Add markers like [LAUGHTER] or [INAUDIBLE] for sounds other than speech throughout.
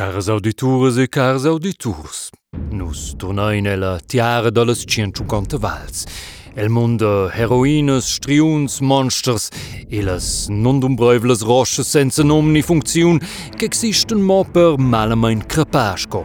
Caras auditores e cars auditors, nus tornain ella tiara dallas 150 vals. El mondo heroines, striuns, monsters e las non dumbreuvelas roches senza nom ni funziun che existen mo per malamain crepasco,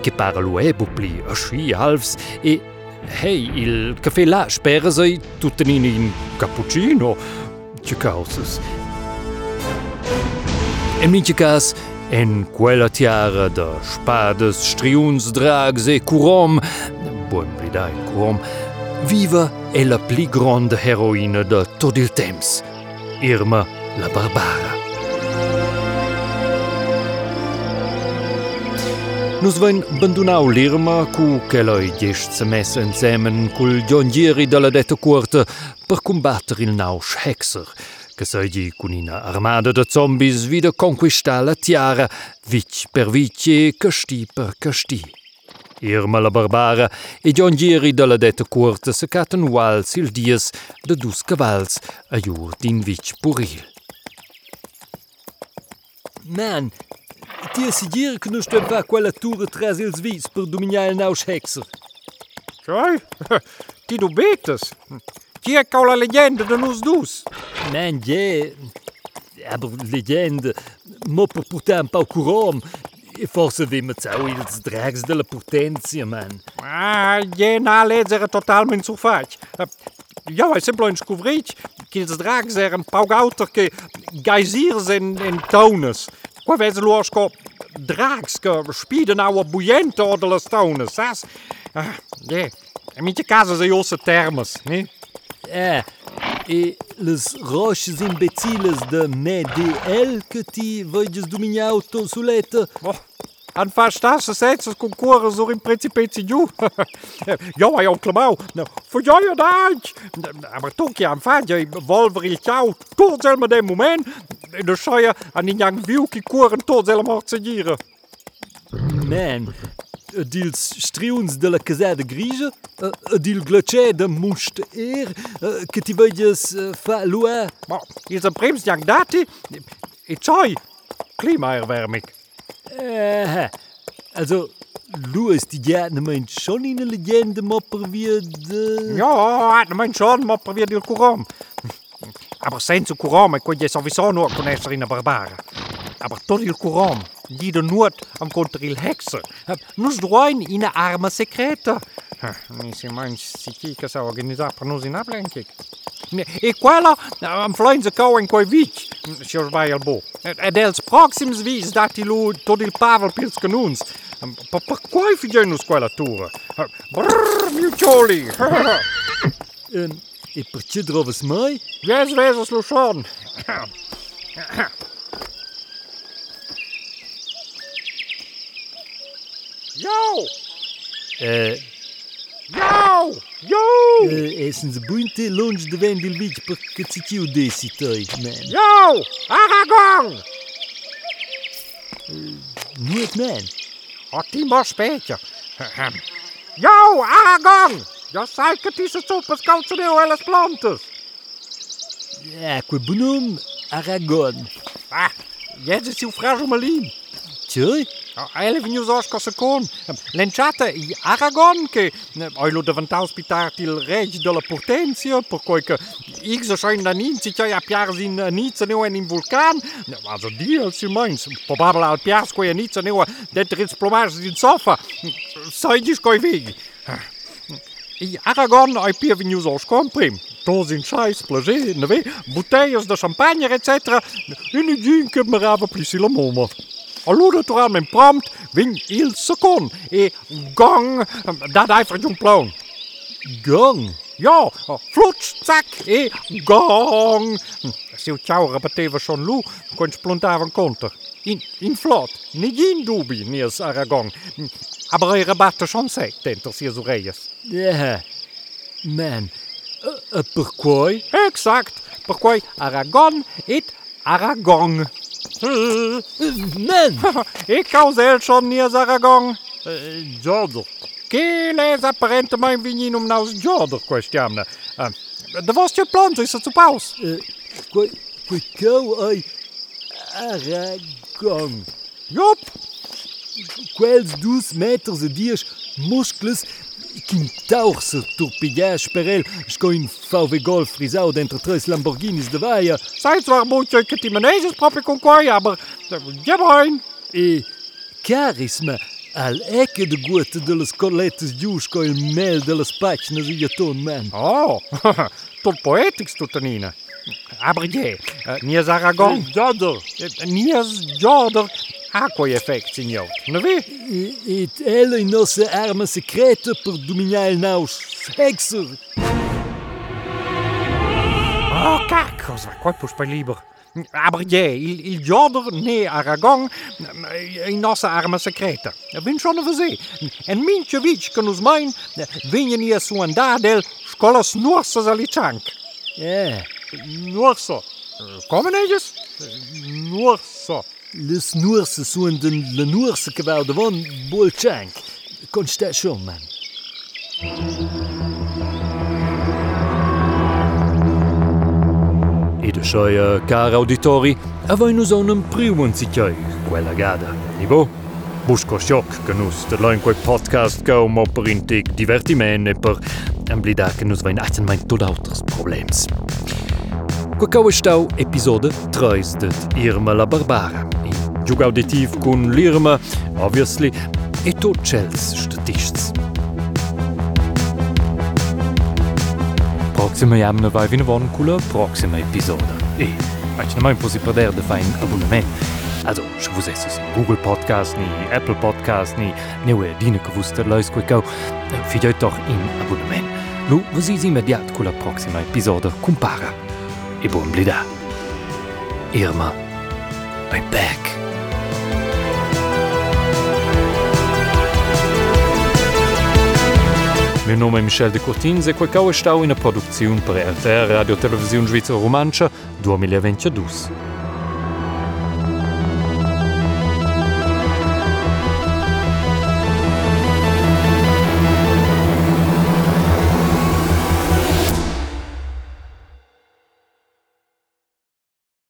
che para lu ebupli a sci alfs e Hey, il caffè là spera sei tutten in in cappuccino, ce causas. En minche cas, en quella tiara de spades, striuns, drags e curom, buon blidai curom, viva è la pli grande heroina de tot il temps, Irma la Barbara. Nus vein bandunau l'Irma cu che lei gest se messa insemen cul gionghieri dalla detta curta per combattere il nausch Hexer, che seigi con una armada de zombies wieder conquista la tiara, vic per vic e casti per casti. Irma la Barbara e gionghieri dalla detta curta se caten uals il dies de dus cavals a jur din vic puril. Man, ti assicuro che non sto a fare quella tour atrás ils vis dominare il nausch Hexer. Sai, ti [LAUGHS] dubetes. Chi è con la leggenda de nus dus? Man, ja, aber legende, mo per putar un pau curom, e forse vi mezzau ils drags della potenzia, man. Ah, je na leggere totalmente su fac. Ja, hai sempre scovrit che ils drags er un pau gauter che geisirs en, en tones. Qua vezi luosco drags che spiden au buiente o de las tones, sas? Ah, je, in minche casa sei osse termes, ne? Eh, e les roches imbeziles de MDL che ti voglio dominare ton suletta. Oh, an fastas sets con cuore sur in principezi giù. ja, hai oncle Mau. No, voor jou en dank. Maar toch je aan vaat, je volver il ciao tot helemaal de moment. in de soja an die jang wielki koren tot helemaal te Man, dils striuns de la casa de die dil glacé de must eer, eh, que ti veuilles eh, fa Maar, Ma, is een prims jang dati, e choi. Eh, also, Louis, die jaten mijn schon in een legende, mopper weer? de... Ja, jaten mijn schon, mopper weer de courant. Aber senza curom, kon je sowieso nur conoscere in barbara. Aber tot il curom, die de nood am contra il hexer. Nus droin in arma secreta. Mi si mans si chi che sa organizzare per nus in ablenkik. E quella am fluenza cau in quei vic, si vai al bo. Ed els proxims vis dati lu tot il pavel pils canuns. Per, quai figenus quella tura? Brrr, miucioli! [LAUGHS] [LAUGHS] I prčidro v smaj? Jaz ve zaslušan. Jou! Eh. Jou! Jou! Eh, zijn zbunte lonč do de bil bič, pa kad si ti udesi toj, men. Jou! Aragon! Niet, men. A ti moš peća. Jo! Aragon! Aragorn! Ja, sai che ti se sopas calzoneo e las plantas. Acque bonum Aragon. Ah, jetzt ist die Frage mal lieb. Tjoi? Ele vegnius osco secon. L'enciata i Aragon che oi lo davant ospitar il reg della potenzia per cui che X schein da ninzi che a piars in Nizza neu in vulkan. Also die als si meins. Probabil al piars quei a Nizza neu dentro il plomage din sofa. Sai dis coi vegi. I Aragon ai pia vegnius osco prim. Tos in scheiß, plager, ne ve, bouteilles de champagne, etc. Une din che me rava plus la moma. Allora naturalmente prompt vin il second e gong dat einfach jong plan. Gong. Ja, flutsch, zack e gong. Se o ciao rebateva schon lu, con spluntavan conter. In, in flot, negin dubi, nies Aragon. Aber eure bate chancei, tentam-se as orelhas. Yeah, man, uh, uh, perquoi? Exact, perquoi Aragon et Aragong. Uh, man! Ik cause el schon nias Aragong. Uh, Jordo. Que les aparentemente vininum naus Jordo, questiamna. Uh, de vostre plant is het op paus. Uh, Quicou ai Aragong. Jop! Quels dus meters e dies muscles Quin tauchse torpillage per el Sco un VW Golf frisau d'entre tres Lamborghinis de vaia Seid zwar moetje que ti meneges proprio con quai, aber je boin. e carisma al ecce de guete de las collettes gius co il mel de las pagines i ton man. Oh, [LAUGHS] tot poetics tutanina. Aber je, uh, nies Aragon. Giordo. Uh, nies Aqua effect, signor. Ne vi? E, et ella in nossa arma secreta per dominar naus hexer. Oh, cacos, quai pus per lieber. Aber je, il, il Jorder ne Aragon in nossa arma secreta. Bin schon zee. En mintje vic que nos mein, vinjen hier su andadel scolas nuorsas alichank. Ja, Nuorso. Come neges? Nuorso. Les Noerse soenden le Noerse gebouw de won dat zien, man. E de eh, kare cara auditori, avoi nus zo'n un priu quella gada, niveau? bo? Busco shock che nus de loin quei podcast gau mo per intic divertimene per amblida che nus vain atten mein tot autres problems. Quacau estau episode 3 de Irma la Barbara. Gauditiv cun l'irma, obviously, e tot chels statists. Proxima jamna vai vin von cula proxima episoda. E, vaig namai posi perder de fa un abonament. Also, ich wusste es in Google Podcast, ni Apple Podcast, ni neue Dine gewusst, der Leute gekau. E, Fidet doch in Abonnement. Nu, was ist immediat con la proxima episode compara. E buon blida. Irma, I'm back. Meu nome Michel de Cortins e quecau estau ina produziun per RTR Radio Televisiun Svizra Romantscha 2022.